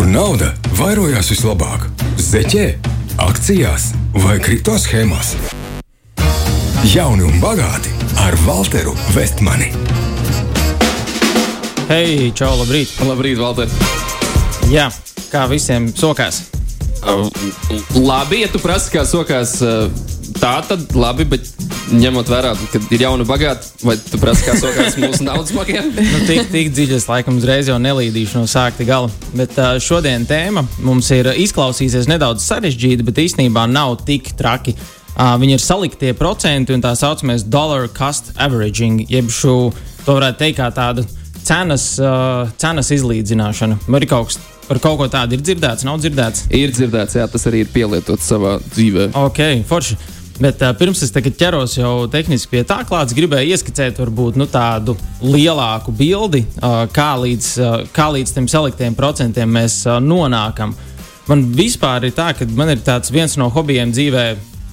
kur nauda vairojās vislabāk - zeķē, akcijās vai kripto schēmās. Jauni un bagāti ar Walteru Vestmani. Hei, čau, labrīt! Labrīt, Valter! Jā, kā visiem sokās? Labi, ja tu prasi, kā sokās, tā tad labi, bet ņemot vērā, ka ir jauna bagāta, vai tu prasi, kā sokās mūsu naudas bagiem? Nu, tik, tik dziļi es laikam uzreiz jau nelīdīšu no sākta gala. Bet uh, šodien tēma mums ir izklausīsies nedaudz sarežģīta, bet īstenībā nav tik traki. Uh, viņi ir saliktie procenti un tā saucamais dollar cost averaging, jeb šo, to varētu teikt kā tāda cenas, uh, cenas izlīdzināšana. Vai ir kaut kas par kaut ko tādu ir dzirdēts, nav dzirdēts? Ir dzirdēts, jā, tas arī ir pielietots savā dzīvē. Ok, forši. Bet uh, pirms es ķeros jau tehniski pie tā klāts, gribēju ieskicēt varbūt, nu, tādu lielāku bildi, uh, kā, līdz, uh, kā līdz tiem saliktiem procentiem mēs uh, nonākam. Man vispār ir tā, ka man ir viens no hobijiem dzīvē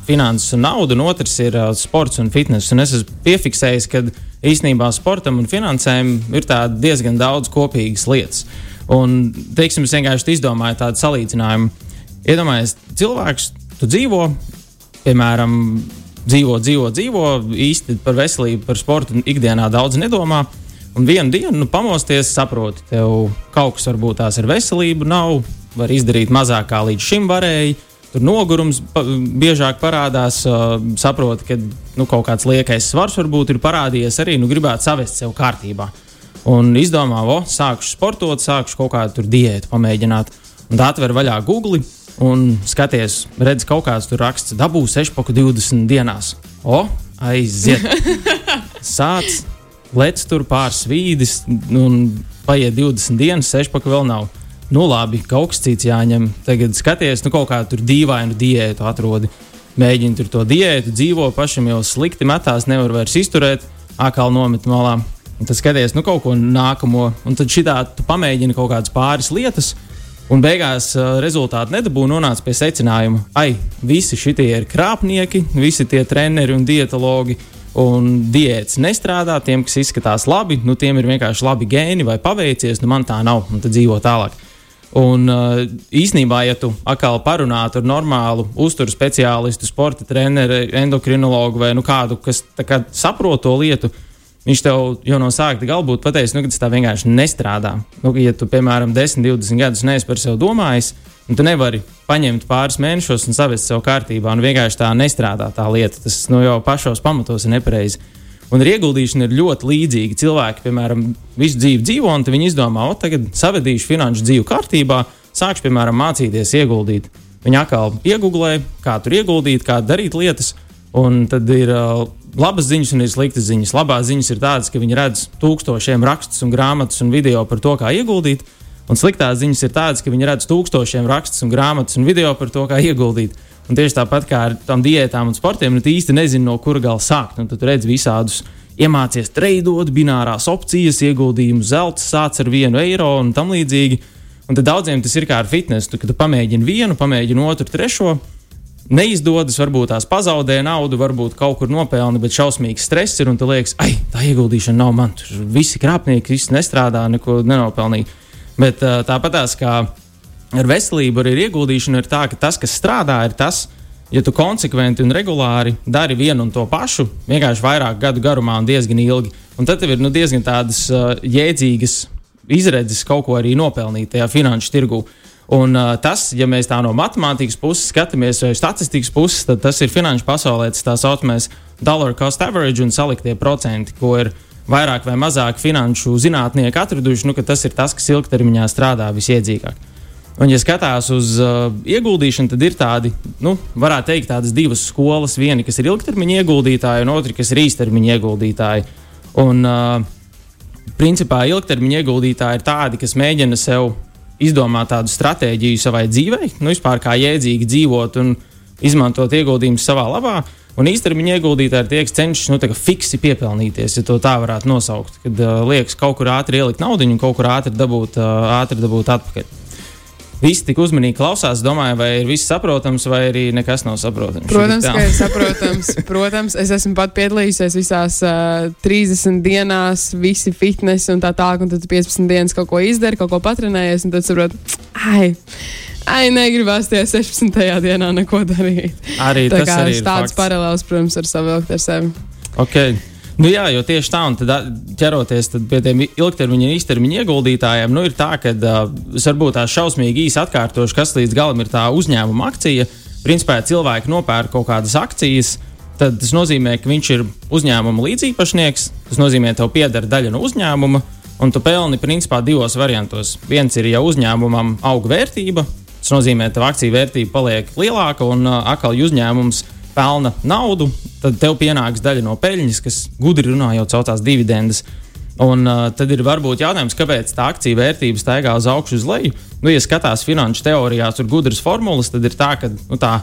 finanses un nauda, un otrs ir uh, sports un fitness. Un es esmu piefiksējis, ka īstenībā sportam un finansēm ir diezgan daudz kopīgas lietas. Un, teiksim, es vienkārši izdomāju tādu salīdzinājumu. Iedomājieties, cilvēks, tu dzīvo, piemēram, dzīvo, dzīvo, dzīvo, īsti par veselību, par sportu ikdienā daudz nedomā. Un vienu dienu nu, pamosties, saproti, tev kaut kas varbūt tās ar veselību nav, var izdarīt mazāk kā līdz šim varēja. Tur nogurums pa, biežāk parādās, uh, saproti, ka nu, kaut kāds liekais svars varbūt ir parādījies arī, nu, gribētu savest sev kārtībā. Un izdomā, o, sākšu sportot, sākšu kaut kādu diētu pamēģināt. Un tā atver vaļā Google un skaties, redz kaut kāds tur raksts, dabū 6,20 dienās. O, aiziet! Sāc, lec tur pāris vīdis, un paiet 20 dienas, 6,5 vēl nav. Nu, labi, kaut kas cits jāņem. Tagad skaties, nu, kaut kādu dīvainu diētu atrodi. Mēģini tur to diētu, dzīvo pašam jau slikti metās, nevar vairs izturēt, atkal nomet malā. Un tad skaties, nu, kaut ko nākamo, un tad šitā tu pamēģini kaut kādas pāris lietas, un beigās uh, rezultāti nedabū nonāca pie secinājuma, ai, visi šie ir krāpnieki, visi tie treneri un dietologi. Un diētas nestrādā, tiem, kas izskatās labi, nu, tiem ir vienkārši labi gēni vai paveicies, nu, man tā nav, un tad dzīvo tālāk. Un uh, īsnībā, ja tu atkal parunātu ar normālu uzturu speciālistu, sporta treneri, endokrinologu vai nu, kādu, kas kā, saprot to lietu, uh, viņš tev jau no sākuma galbūt pateiks, nu, ka tas tā vienkārši nestrādā. Nu, ja tu, piemēram, 10, 20 gadus neesi par sevi domājis, un tu nevari paņemt pāris mēnešus un savest sev kārtībā, un vienkārši tā nestrādā tā lieta. Tas nu, jau pašos pamatos ir nepareizi. Un ar ieguldīšanu ir ļoti līdzīgi. Cilvēki, piemēram, visu dzīvi dzīvo, un viņi izdomā, o, tagad savedīšu finanšu dzīvi kārtībā, sākšu, piemēram, mācīties ieguldīt. Viņi atkal iegūlē, kā tur ieguldīt, kā darīt lietas, un tad ir uh, labas ziņas un ir sliktas ziņas. Labās ziņas ir tādas, ka viņi redz tūkstošiem rakstus un grāmatas un video par to, kā ieguldīt. Un sliktās ziņas ir tādas, ka viņi redz tūkstošiem rakstus un grāmatas un video par to, kā ieguldīt. Un tieši tāpat kā ar tām diētām un sportiem, nu īsti nezinu, no kura gala sākt. Un tad redz visādus iemācies treidot, binārās opcijas, ieguldījumu zelta, sāc ar vienu eiro un tam līdzīgi. Un tad daudziem tas ir kā ar fitnesu, kad tu pamēģini vienu, pamēģini otru, trešo neizdodas, varbūt tās pazaudē naudu, varbūt kaut kur nopelna, bet šausmīgs stress ir un tu liekas, ai, tā ieguldīšana nav man. Tur visi krāpnieki, viss nestrādā, neko nenopelnīja. Bet tāpat tās kā ar veselību, arī ar ieguldīšanu ir tā, ka tas, kas strādā, ir tas, ja tu konsekventi un regulāri dari vienu un to pašu, vienkārši vairāk gadu garumā un diezgan ilgi. Un tad tev ir nu, diezgan tādas uh, jēdzīgas izredzes kaut ko arī nopelnīt tajā finanšu tirgū. Un, uh, tas, ja mēs tā no matemātikas puses skatāmies, vai statistikas puses, tad tas ir finanšu pasaulē tas tā saucamais dollar cost average un saliktie procenti, ko ir vairāk vai mazāk finanšu zinātnieki atraduši, nu, ka tas ir tas, kas ilgtermiņā strādā visiedzīgāk. Un, ja skatās uz uh, ieguldīšanu, tad ir tādi, nu, varētu teikt, tādas divas skolas. Viena, kas ir ilgtermiņa ieguldītāji, un otra, kas ir īstermiņa ieguldītāji. Un, uh, principā, ilgtermiņa ieguldītāji ir tādi, kas mēģina sev izdomāt tādu stratēģiju savai dzīvei, nu, vispār kā jēdzīgi dzīvot un izmantot ieguldījumus savā labā. Un īstermiņa ieguldītāji ir tie, kas cenšas nu, fiksi piepelnīties, ja tā varētu nosaukt. Kad uh, liekas, kaut kur ātri ielikt naudu un kaut kur ātri dabūt, uh, ātri dabūt atpakaļ visi tik uzmanīgi klausās, domāju, vai ir viss saprotams, vai arī nekas nav saprotams. Protams, ka ir saprotams. Protams, es esmu pat piedalījusies visās uh, 30 dienās, visi fitnes un tā tālāk, un tad 15 dienas kaut ko izdari, kaut ko patrenējies, un tad saproti, ai, ai negribas tie 16. dienā neko darīt. Arī Tā tas arī ir tāds paralēls, protams, ar savilkt ar sevi. Okay. Nu jā, jo tieši tā, un tad ķeroties tad pie tiem ilgtermiņa un īstermiņa ieguldītājiem, nu ir tā, ka uh, varbūt tā šausmīgi īsi atkārtošu, kas līdz galam ir tā uzņēmuma akcija. Principā, ja cilvēki nopērk kaut kādas akcijas, tad tas nozīmē, ka viņš ir uzņēmuma līdzīpašnieks. Tas nozīmē, ka tev pieder daļa no uzņēmuma, un tu pelni principā divos variantos. Viens ir, ja uzņēmumam aug vērtība, tas nozīmē, ka akciju vērtība paliek lielāka, un uh, atkal, uzņēmums pelna naudu, tad tev pienāks daļa no peļņas, kas gudri runā jau caur dividendes. Un uh, tad ir varbūt jautājums, kāpēc tā akcija vērtība staigā uz augšu, uz leju. Nu, ja skatās finanšu teorijās, tur gudras formulas, tad ir tā, ka nu, tā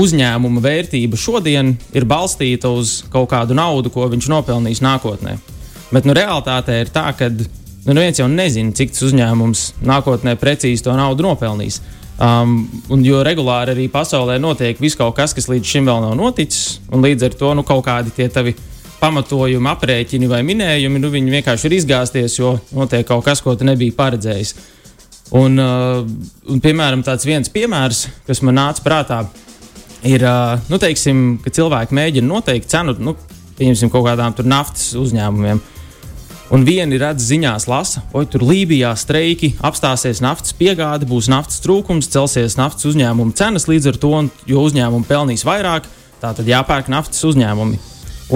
uzņēmuma vērtība šodien ir balstīta uz kaut kādu naudu, ko viņš nopelnīs nākotnē. Bet nu, realitāte ir tā, ka nu, neviens jau nezina, cik tas uzņēmums nākotnē precīzi to naudu nopelnīs. Um, un jo regulāri arī pasaulē notiek viss kaut kas, kas līdz šim vēl nav noticis, un līdz ar to nu, kaut kādi tie tavi pamatojumi, aprēķini vai minējumi, nu, viņi vienkārši ir izgāzties, jo notiek kaut kas, ko tu nebija paredzējis. Un, uh, un, piemēram, tāds viens piemērs, kas man nāca prātā, ir, uh, nu, teiksim, ka cilvēki mēģina noteikt cenu, nu, pieņemsim, kaut kādām naftas uzņēmumiem. Un vieni redz ziņās, lasa, oi, tur Lībijā streiki, apstāsies naftas piegāde, būs naftas trūkums, celsies naftas uzņēmumu cenas līdz ar to, un, jo uzņēmumi pelnīs vairāk, tā tad jāpērk naftas uzņēmumi.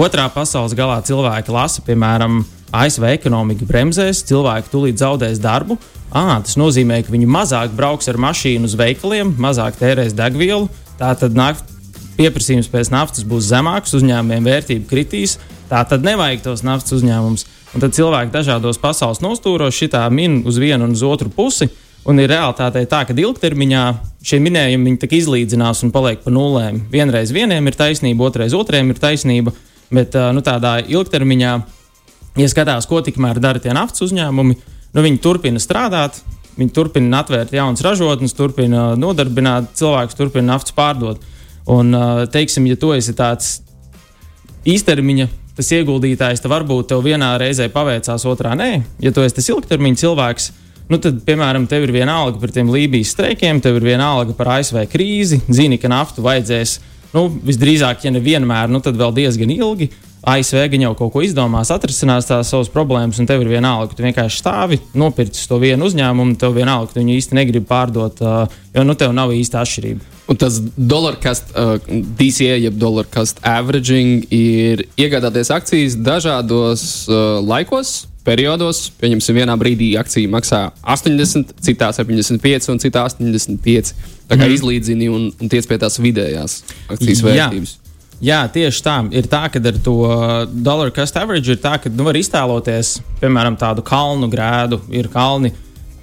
Otrā pasaules galā cilvēki lasa, piemēram, ASV ekonomika bremzēs, cilvēki tūlīt zaudēs darbu. À, tas nozīmē, ka viņi mazāk brauks ar mašīnu uz veikaliem, mazāk tērēs degvielu. Tā tad pieprasījums pēc naftas būs zemāks, uzņēmumiem vērtība kritīs. Tā tad nevajag tos naftas uzņēmumus. Un tad cilvēki dažādos pasaules nostūros šitā min uz vienu un uz otru pusi. Un ir realitāte tā, ka ilgtermiņā šie minējumi izlīdzinās un paliek pa nulēm. Vienreiz vieniem ir taisnība, otrreiz otriem ir taisnība. Bet nu, tādā ilgtermiņā, ja skatās, ko tikmēr dara tie naftas uzņēmumi, nu, viņi turpina strādāt, viņi turpina atvērt jaunas ražotnes, turpina nodarbināt cilvēkus, turpina naftas pārdot. Un, teiksim, ja tu esi tāds īstermiņa tas ieguldītājs, tad varbūt tev vienā reizē paveicās, otrā nē. Ja tu esi tas ilgtermiņa cilvēks, nu tad, piemēram, tev ir viena alga par tiem Lībijas streikiem, tev ir viena alga par ASV krīzi, zini, ka naftu vajadzēs. Nu, visdrīzāk, ja nevienmēr, nu, tad vēl diezgan ilgi. ASV gan jau kaut ko izdomās, atrisinās tās savas problēmas, un tev ir vienalga, ka tu vienkārši stāvi, nopirci to vienu uzņēmumu, tev vienalga, ka tu viņu īsti negribi pārdot, jo nu tev nav īsta atšķirība. Un tas dollar cost, uh, DCA, jeb dollar cost averaging, ir iegādāties akcijas dažādos uh, laikos, periodos. Pieņemsim, vienā brīdī akcija maksā 80, citā 75 un citā 85. Tā kā mm. izlīdzini un, un tiec pie tās vidējās akcijas vērtības. Jā. Jā, tieši tā. Ir tā, ka ar to dollar cost average ir tā, ka nu, var iztēloties, piemēram, tādu kalnu grēdu. Ir kalni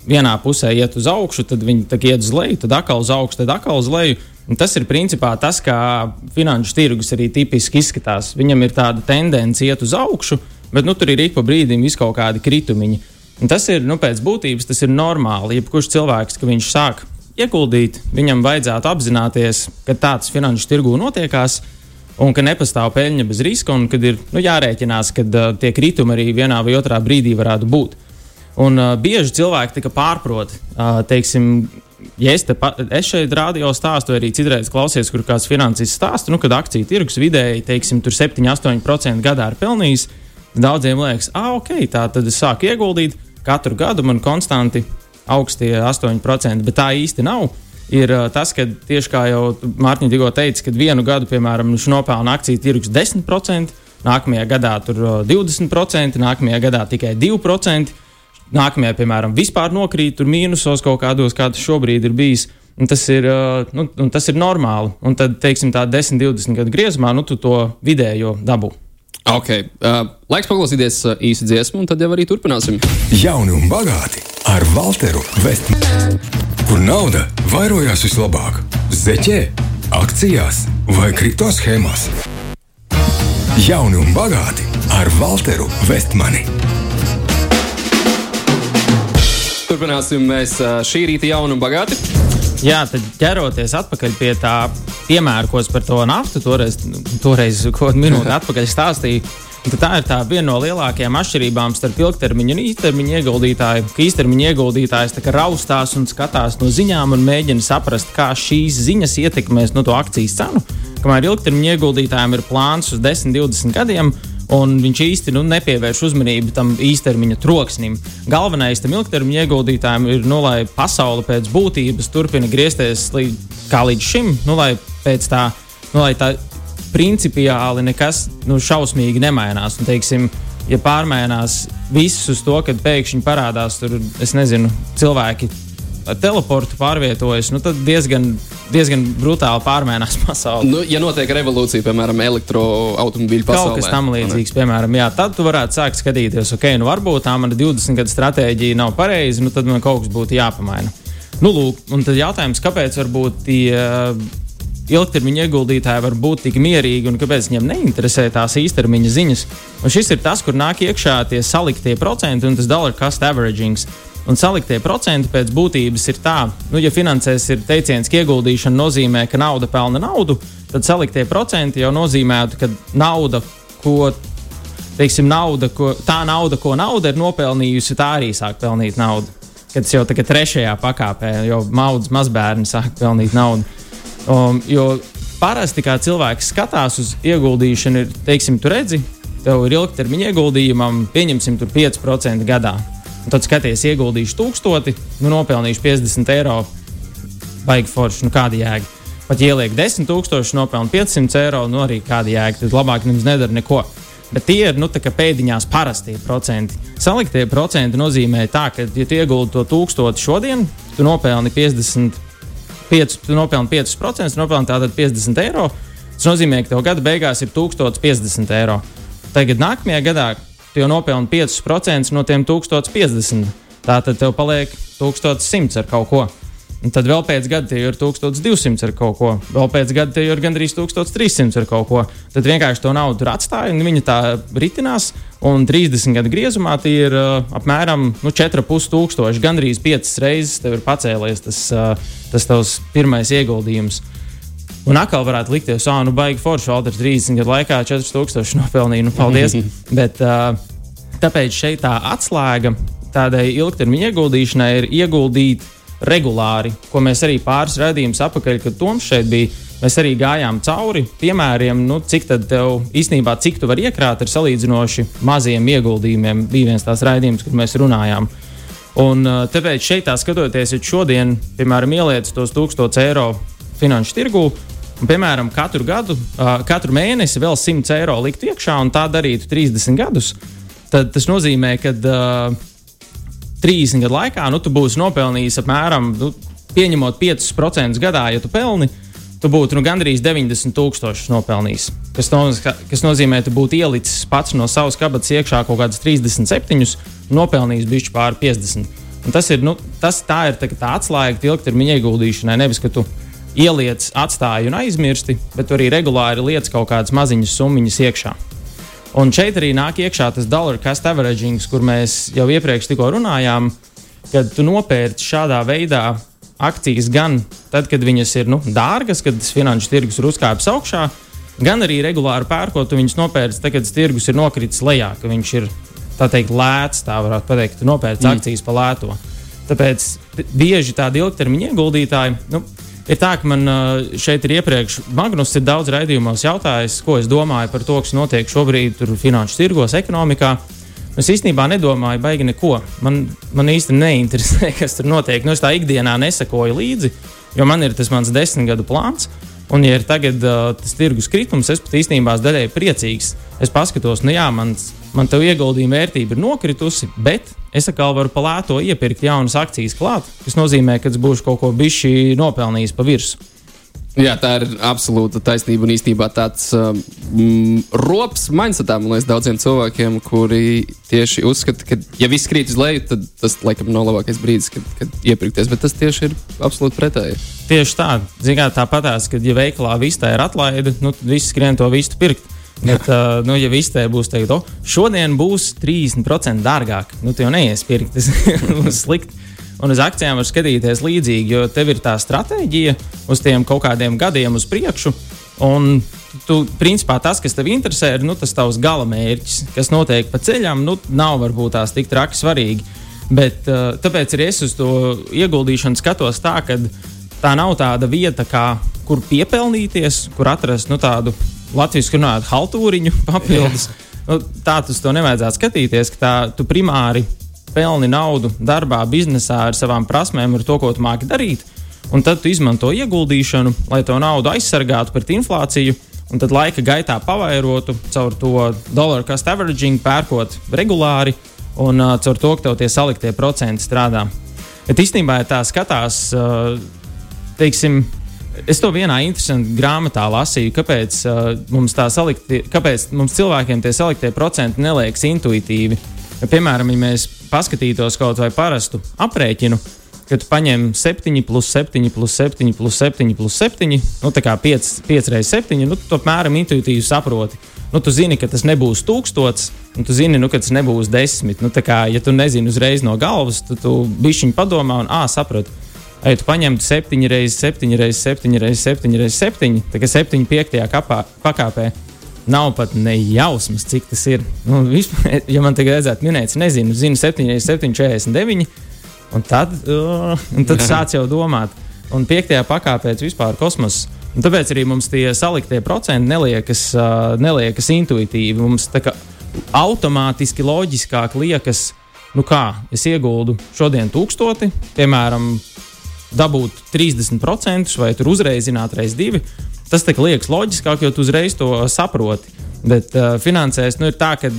vienā pusē iet uz augšu, tad viņi iet uz leju, tad atkal uz augšu, tad atkal uz leju. Un tas ir principā tas, kā finanšu tirgus arī tipiski izskatās. Viņam ir tāda tendence iet uz augšu, bet nu, tur ir ik pa brīdim kaut kādi kritumiņi. Un tas ir nu, pēc būtības tas ir normāli. Jebkurš cilvēks, ka viņš sāk ieguldīt, viņam vajadzētu apzināties, ka tāds finanšu tirgū notiekās un ka nepastāv peļņa bez riska, un kad ir nu, jārēķinās, ka uh, tie kritumi arī vienā vai otrā brīdī varētu būt. Un uh, bieži cilvēki tika pārproti. Uh, teiksim, ja es, pa, es šeit radio stāstu, arī citreiz klausies, kur kāds finansists stāsta, nu, kad akciju tirgus vidēji, teiksim, tur 7-8% gadā ir pelnījis. Daudziem liekas, ah, ok, tā tad es sāku ieguldīt, katru gadu man konstanti augstie 8%, bet tā īsti nav ir uh, tas, ka tieši kā jau Mārtiņa tikko teica, kad vienu gadu, piemēram, viņš nopelna akciju tirgus 10%, nākamajā gadā tur uh, 20%, nākamajā gadā tikai 2%, nākamajā, piemēram, vispār nokrīt tur mīnusos kaut kādos, kā tas šobrīd ir bijis. Un tas, ir, uh, nu, un tas ir normāli. Un tad, teiksim, tā 10, 20 gadu griezumā, nu, tu to vidējo dabu. Ok, uh, laiks paklausīties uh, īsi dziesmu, un tad jau arī turpināsim. Jauni un bagāti ar Walteru Vestmanu. Kur nauda vairojās vislabāk? Zeķē, akcijās vai kripto schēmās? Jauni un bagāti ar Walteru Vestmani. Turpināsim mēs šī rīta jaunu un bagāti. Jā, tad ķeroties atpakaļ pie tā piemēra, ko es par to naftu toreiz, toreiz kaut minūti atpakaļ stāstīju. Tā ir tā viena no lielākajām atšķirībām starp ilgtermiņa un īstermiņa ieguldītāju. Ka īstermiņa ieguldītājs raustās un skatās no ziņām un mēģina saprast, kā šīs ziņas ietekmēs no to akcijas cenu. Kamēr ilgtermiņa ieguldītājiem ir plāns uz 10, 20 gadiem, un viņš īsti nu, nepievērš uzmanību tam īstermiņa troksnim. Galvenais tam ilgtermiņa ieguldītājiem ir, nu, lai pasaule pēc būtības turpina griezties līdz, kā līdz šim, nu, lai pēc tā, nu, lai tā principiāli nekas nu, šausmīgi nemainās. Un, teiksim, ja pārmainās viss uz to, kad pēkšņi parādās tur, nezinu, cilvēki teleportu pārvietojas, nu, tad diezgan, diezgan brutāli pārmainās pasaule. Nu, ja notiek revolūcija, piemēram, elektroautobīļu pasaulē, kaut kas tam līdzīgs, piemēram, jā, tad tu varētu sākt skatīties, ok, nu varbūt tā mana 20 gadu stratēģija nav pareiza, nu tad man kaut kas būtu jāpamaina. Nu, lūk, un tad jautājums, kāpēc varbūt tie ilgtermiņa ieguldītāji var būt tik mierīgi un kāpēc viņiem neinteresē tās īstermiņa ziņas. Un šis ir tas, kur nāk iekšā tie saliktie procenti un tas dollar cost averaging. Un saliktie procenti pēc būtības ir tā, nu, ja finansēs ir teiciens, ka ieguldīšana nozīmē, ka nauda pelna naudu, tad saliktie procenti jau nozīmētu, ka nauda, ko, teiksim, nauda, ko, tā nauda, ko nauda ir nopelnījusi, tā arī sāk pelnīt naudu. Kad tas jau tagad trešajā pakāpē, jau maudas mazbērni sāk pelnīt naudu. Um, jo parasti, kā cilvēks skatās uz ieguldīšanu, ir, teiksim, tu redzi, tev ir ilgtermiņa ieguldījumam, pieņemsim, 5% gadā. Tad skaties, ieguldīšu 1000, nu nopelnīšu 50 eiro. Baigi forši, nu kāda jēga. Pat ieliek 10,000, nopelnu 500 eiro, nu arī kāda jēga. Tad labāk nemaz nedara neko. Bet tie ir nu, pēdiņās parastie procenti. Saliktie procenti nozīmē, tā, ka, ja tu ieguldi to 1000 šodien, tu nopelni 50 5, tu nopelni 5%, nopelni tātad 50 eiro. Tas nozīmē, ka tev gada beigās ir 1050 eiro. Tagad nākamajā gadā tu jau nopelni 5% no tiem 1050. Tātad tev paliek 1100 ar kaut ko. Un tad vēl pēc gada tie ir 1200 ar kaut ko, vēl pēc gada tie ir gandrīz 1300 ar kaut ko. Tad vienkārši to naudu tur atstāja, un viņa tā ritinās. Un 30 gadu griezumā tie ir uh, apmēram nu, 4,5 tūkstoši. Gandrīz 5 reizes tev ir pacēlies tas, uh, tas tavs pirmais ieguldījums. Un atkal varētu likties, ah, nu, baigi forši, Valters 30 gadu laikā 4000 nopelnīja. Nu, paldies! Bet, uh, tāpēc šeit tā atslēga tādai ilgtermiņa ieguldīšanai ir ieguldīt regulāri, ko mēs arī pāris raidījumus apakaļ, kad Toms šeit bija. Mēs arī gājām cauri piemēriem, nu, cik tad tev īstenībā, cik tu vari iekrāt ar salīdzinoši maziem ieguldījumiem. Bija viens tās raidījums, kur mēs runājām. Un tāpēc šeit, tā skatoties, ja šodien, piemēram, ieliec tos 1000 eiro finanšu tirgū, piemēram, katru gadu, katru mēnesi vēl 100 eiro likt iekšā un tā darītu 30 gadus, tad tas nozīmē, ka uh, 30 gadu laikā, nu, tu būsi nopelnījis apmēram, nu, pieņemot 5% gadā, ja tu pelni, tu būtu nu, gandrīz 90 tūkstošus nopelnījis. Kas, no, kas nozīmē, ka tu būtu ielicis pats no savas kabatas iekšā kaut kādus 37, nopelnījis bišķi pāri 50. Un tas ir, nu, tas, tā ir tā, tā atslēga ilgtermiņa ieguldīšanai. Nevis, ka tu ieliec, atstāji un aizmirsti, bet arī regulāri liec kaut kādas maziņas summas iekšā. Un šeit arī nāk iekšā tas dollar cost averaging, kur mēs jau iepriekš runājām, kad tu nopērci šādā veidā akcijas gan tad, kad viņas ir nu, dārgas, kad finanšu tirgus ir uzkāpis augšā, gan arī regulāri pērkot, tu viņus nopērci tad, kad tirgus ir nokritis lejā, ka viņš ir tā teikt lēts, tā varētu pateikt, tu nopērci mm. akcijas pa lēto. Tāpēc bieži tādi ilgtermiņa ieguldītāji, nu, Ir tā, ka man šeit ir iepriekš, Magnus ir daudz raidījumos jautājis, ko es domāju par to, kas notiek šobrīd finanšu tirgos, ekonomikā. Es īstenībā nedomāju, baigi neko. Man, man īstenībā neinteresē, kas tur notiek. Nu, es tā ikdienā nesakoju līdzi, jo man ir tas mans desmit gadu plāns. Un, ja ir tagad uh, tas tirgus kritums, es pat īstenībā daļai priecīgs. Es paskatos, nu jā, mans, man te ieguldījuma vērtība ir nokritusi, bet es atkal varu palēto iepirkt jaunas akcijas klāt, kas nozīmē, ka es būšu kaut ko bišķi nopelnījis pa virsmu. Jā, tā ir absolūta taisnība un īstenībā tāds um, rops mindsetā, man liekas, daudziem cilvēkiem, kuri tieši uzskata, ka, ja viss krīt uz leju, tad tas laikam nav labākais brīdis, kad, kad iepirkties. Bet tas tieši ir absolūti pretēji. Tieši tā, zināt, tāpatās, kad ja veikalā vistē ir atlaide, nu, tad viss skrien to vistu pirkt. Bet, uh, nu, ja viss te būs teikt, o, šodien būs 30% dārgāk, nu, tu jau neies pirkt, tas būs slikti. Un uz akcijām var skatīties līdzīgi, jo tev ir tā stratēģija uz tiem kaut kādiem gadiem uz priekšu. Un tu, principā, tas, kas tev interesē, ir nu, tas tavs gala mērķis, kas notiek pa ceļam, nu, nav varbūt tās tik traki svarīgi. Bet, uh, tāpēc arī es uz to ieguldīšanu skatos tā, ka tā nav tāda vieta, kā, kur piepelnīties, kur atrast nu, tādu latviešu runājot haltūriņu papildus. Nu, tā tas to nevajadzētu skatīties, ka tā, tu primāri pelni naudu darbā, biznesā ar savām prasmēm, ar to, ko tu māki darīt. Un tad tu izmanto ieguldīšanu, lai to naudu aizsargātu pret inflāciju, un tad laika gaitā pavairotu caur to dollar cost averaging, pērkot regulāri, un uh, caur to, ka tev tie saliktie procenti strādā. Bet īstenībā, ja tā skatās, uh, teiksim, es to vienā interesantā grāmatā lasīju, kāpēc, uh, mums salikti, kāpēc mums cilvēkiem tie saliktie procenti neliekas intuitīvi. Ja, piemēram, ja mēs paskatītos kaut vai parastu aprēķinu, kad tu paņem 7, plus 7, plus 7, plus 7, plus 7, nu, tā kā 5, 5 reizes 7, nu, tu apmēram intuitīvi saproti. Nu, tu zini, ka tas nebūs tūkstots, un tu zini, nu, ka tas nebūs desmit. Nu, kā, ja tu nezini uzreiz no galvas, tad tu bišķiņi padomā un ā, saproti. Ja tu paņemtu 7 reizes 7 reizes 7 reizes 7 reizes 7, tad 7 piektajā kapā, pakāpē nav pat nejausmas, cik tas ir. Nu, vispār, ja man tagad vajadzētu minēt, es nezinu, zinu 7 reizes 7, 49, un tad, uh, un tad sāc jau domāt. Un piektajā pakāpē vispār kosmosa. Un tāpēc arī mums tie saliktie procenti neliekas, uh, neliekas intuitīvi. Mums tā kā automātiski loģiskāk liekas, nu kā es ieguldu šodien tūkstoti, piemēram, dabūt 30% vai tur uzreizināt reiz divi. Tas liekas loģiskāk, jo tu uzreiz to saproti. Bet uh, finansēs nu, ir tā, ka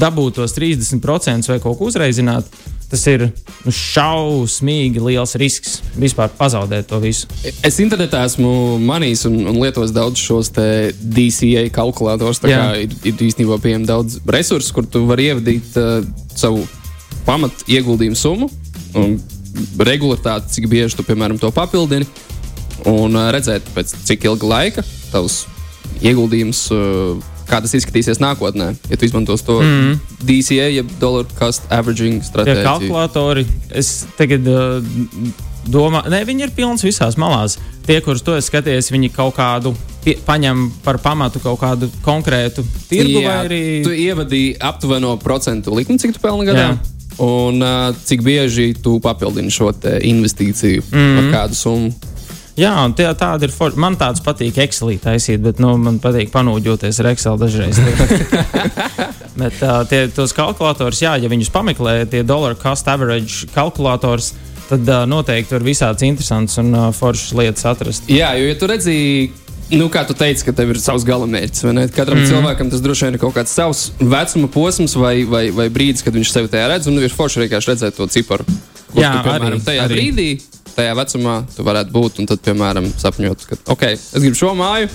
dabūt tos 30% vai kaut ko uzreizināt, tas ir nu, šausmīgi liels risks vispār pazaudēt to visu. Es internetā esmu manījis un, un lietojis daudz šos DCA kalkulatorus. Ir, ir īstenībā pieejami daudz resursu, kur tu vari ievadīt uh, savu pamatu ieguldījumu summu. Un, regularitāti, cik bieži tu, piemēram, to papildini, un uh, redzēt, pēc cik ilga laika tavs ieguldījums uh, kā tas izskatīsies nākotnē, ja tu izmantos to mm. DCA, jeb dollar cost averaging stratēģiju. Tie kalkulatori, es tagad uh, domāju, ne, viņi ir pilns visās malās. Tie, kurus to es skaties, viņi kaut kādu pie, paņem par pamatu kaut kādu konkrētu tirgu Jā, vai arī. Tu ievadīji aptuveno procentu likmi, cik tu pelni gadā. Jā. Un uh, cik bieži tu papildini šo investīciju mm. ar kādu summu? Jā, un tie, tāda ir forša. Man tāds patīk Excelī taisīt, bet nu, man patīk panūģoties ar Excel dažreiz. bet uh, tie, tos kalkulatorus, jā, ja viņus pameklē, tie dollar cost average kalkulators, tad uh, noteikti var visādas interesantas un uh, foršas lietas atrast. Jā, jo, ja tu redzēji, Nu, kā tu teici, ka tev ir savs galamērķis. Katram mm. cilvēkam tas droši vien ir kaut kāds savs vecuma posms vai, vai, vai brīdis, kad viņš sevi tajā redz. Un nu, ir forši vienkārši redzēt to ciparu. Jā, tu, piemēram, arī, tajā arī. brīdī tajā vecumā tu varētu būt. Un tad, piemēram, sapņot, ka, ok, es gribu šo māju,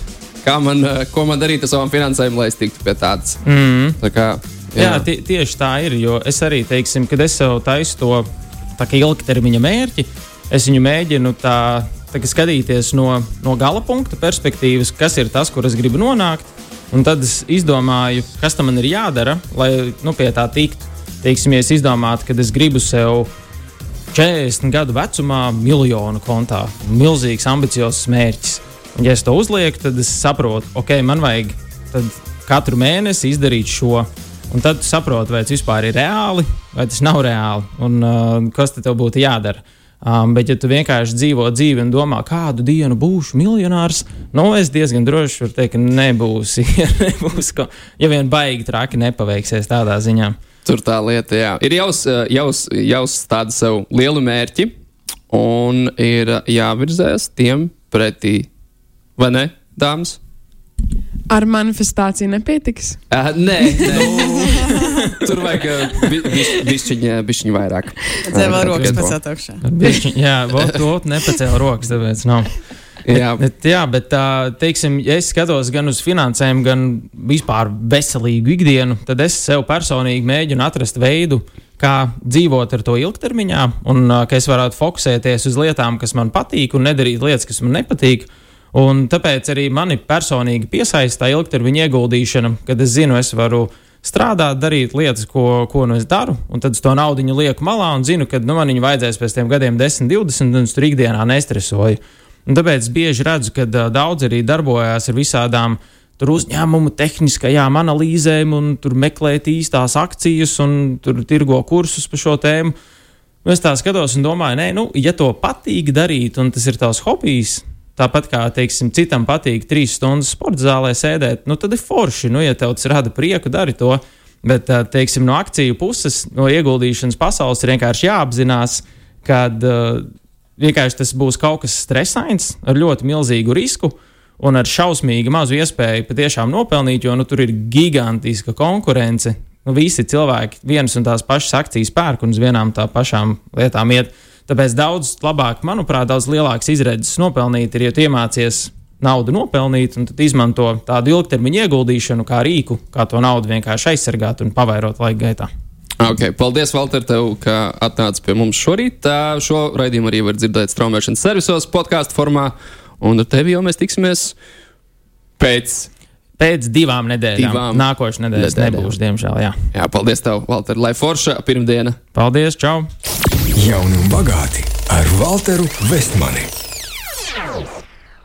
kā man, eh, ko man darīt ar savām finansēm, lai es tiktu pie tādas. Mm. Tā kā, jā, jā tie, tieši tā ir. Jo es arī, teiksim, kad es sev taisu to ilgtermiņa mērķi, es viņu mēģinu tā. Skatīties no, no gala punkta perspektīvas, kas ir tas, kur es gribu nonākt. Un tad es izdomāju, kas tam ir jādara, lai nu, pie tā tiktu. Teiksim, ja es izdomātu, ka es gribu sev 40 gadu vecumā miljonu kontā. Milzīgs, ambiciozs mērķis. Un, ja es to uzlieku, tad es saprotu, ok, man vajag katru mēnesi izdarīt šo. Un tad tu saproti, vai tas vispār ir reāli, vai tas nav reāli, un uh, kas tev būtu jādara. Um, bet, ja tu vienkārši dzīvo dzīvi un domā, kādu dienu būšu miljonārs, nu, es diezgan droši varu teikt, ka nebūsi. Ja, nebūs, ko, ja vien baigi traki nepaveiksies tādā ziņā. Tur tā lieta, jā. Ir jāuzstāda sev lielu mērķi un ir jāvirzās tiem pretī. Vai ne, dāmas? Ar manifestāciju nepietiks? Uh, nē, nē. tur vajag bišķiņa, bišķiņa vairāk. Cēl vēl rokas pacelt augšā. Jā, vot, vot nepacēla rokas, tāpēc nav. Jā, bet, jā, bet teiksim, ja es skatos gan uz finansēm, gan vispār veselīgu ikdienu, tad es sev personīgi mēģinu atrast veidu, kā dzīvot ar to ilgtermiņā, un ka es varētu fokusēties uz lietām, kas man patīk, un nedarīt lietas, kas man nepatīk. Un tāpēc arī mani personīgi piesaista ilgtermiņa ieguldīšana, kad es zinu, es varu strādāt, darīt lietas, ko, ko nu es daru, un tad es to naudu lieku malā un zinu, ka nu, man viņa vajadzēs pēc tiem gadiem 10, 20, un es tur ikdienā nestresoju. Un tāpēc bieži redzu, ka uh, daudz arī darbojās ar visādām uzņēmumu tehniskajām analīzēm, un tur meklēt īstās akcijas, un tur tirgo kursus par šo tēmu. Es tā skatos un domāju, nē, nu, ja to patīk darīt, un tas ir tavs hobijs, tāpat kā, teiksim, citam patīk trīs stundas sporta zālē sēdēt, nu, tad ir forši. Nu, ja tev tas rada prieku, dari to. Bet, teiksim, no akciju puses, no ieguldīšanas pasaules ir vienkārši jāapzinās, ka uh, vienkārši tas būs kaut kas stresains ar ļoti milzīgu risku. Un ar šausmīgi mazu iespēju patiešām nopelnīt, jo nu, tur ir gigantiska konkurence nu, visi cilvēki vienas un tās pašas akcijas pērk un uz vienām tā pašām lietām iet. Tāpēc daudz labāk, manuprāt, daudz lielāks izredzes nopelnīt ir, ja tu iemācies naudu nopelnīt un izmanto tādu ilgtermiņa ieguldīšanu kā rīku, kā to naudu vienkārši aizsargāt un pavairot laika gaitā. Okay, paldies, Valter, tev, ka atnāci pie mums šorīt. Šo raidījumu arī var dzirdēt straumēšanas servisos, podkāstu formā, un ar tevi jau mēs tiksimies pēc Pēc divām nedēļām. Divām Nākošais nedēļas nedēļām. nebūs, diemžēl. Jā, jā paldies tev, Valter. Lai forša pirmdiena. Paldies, čau! Jauni un bagāti ar Walteru Vestmani.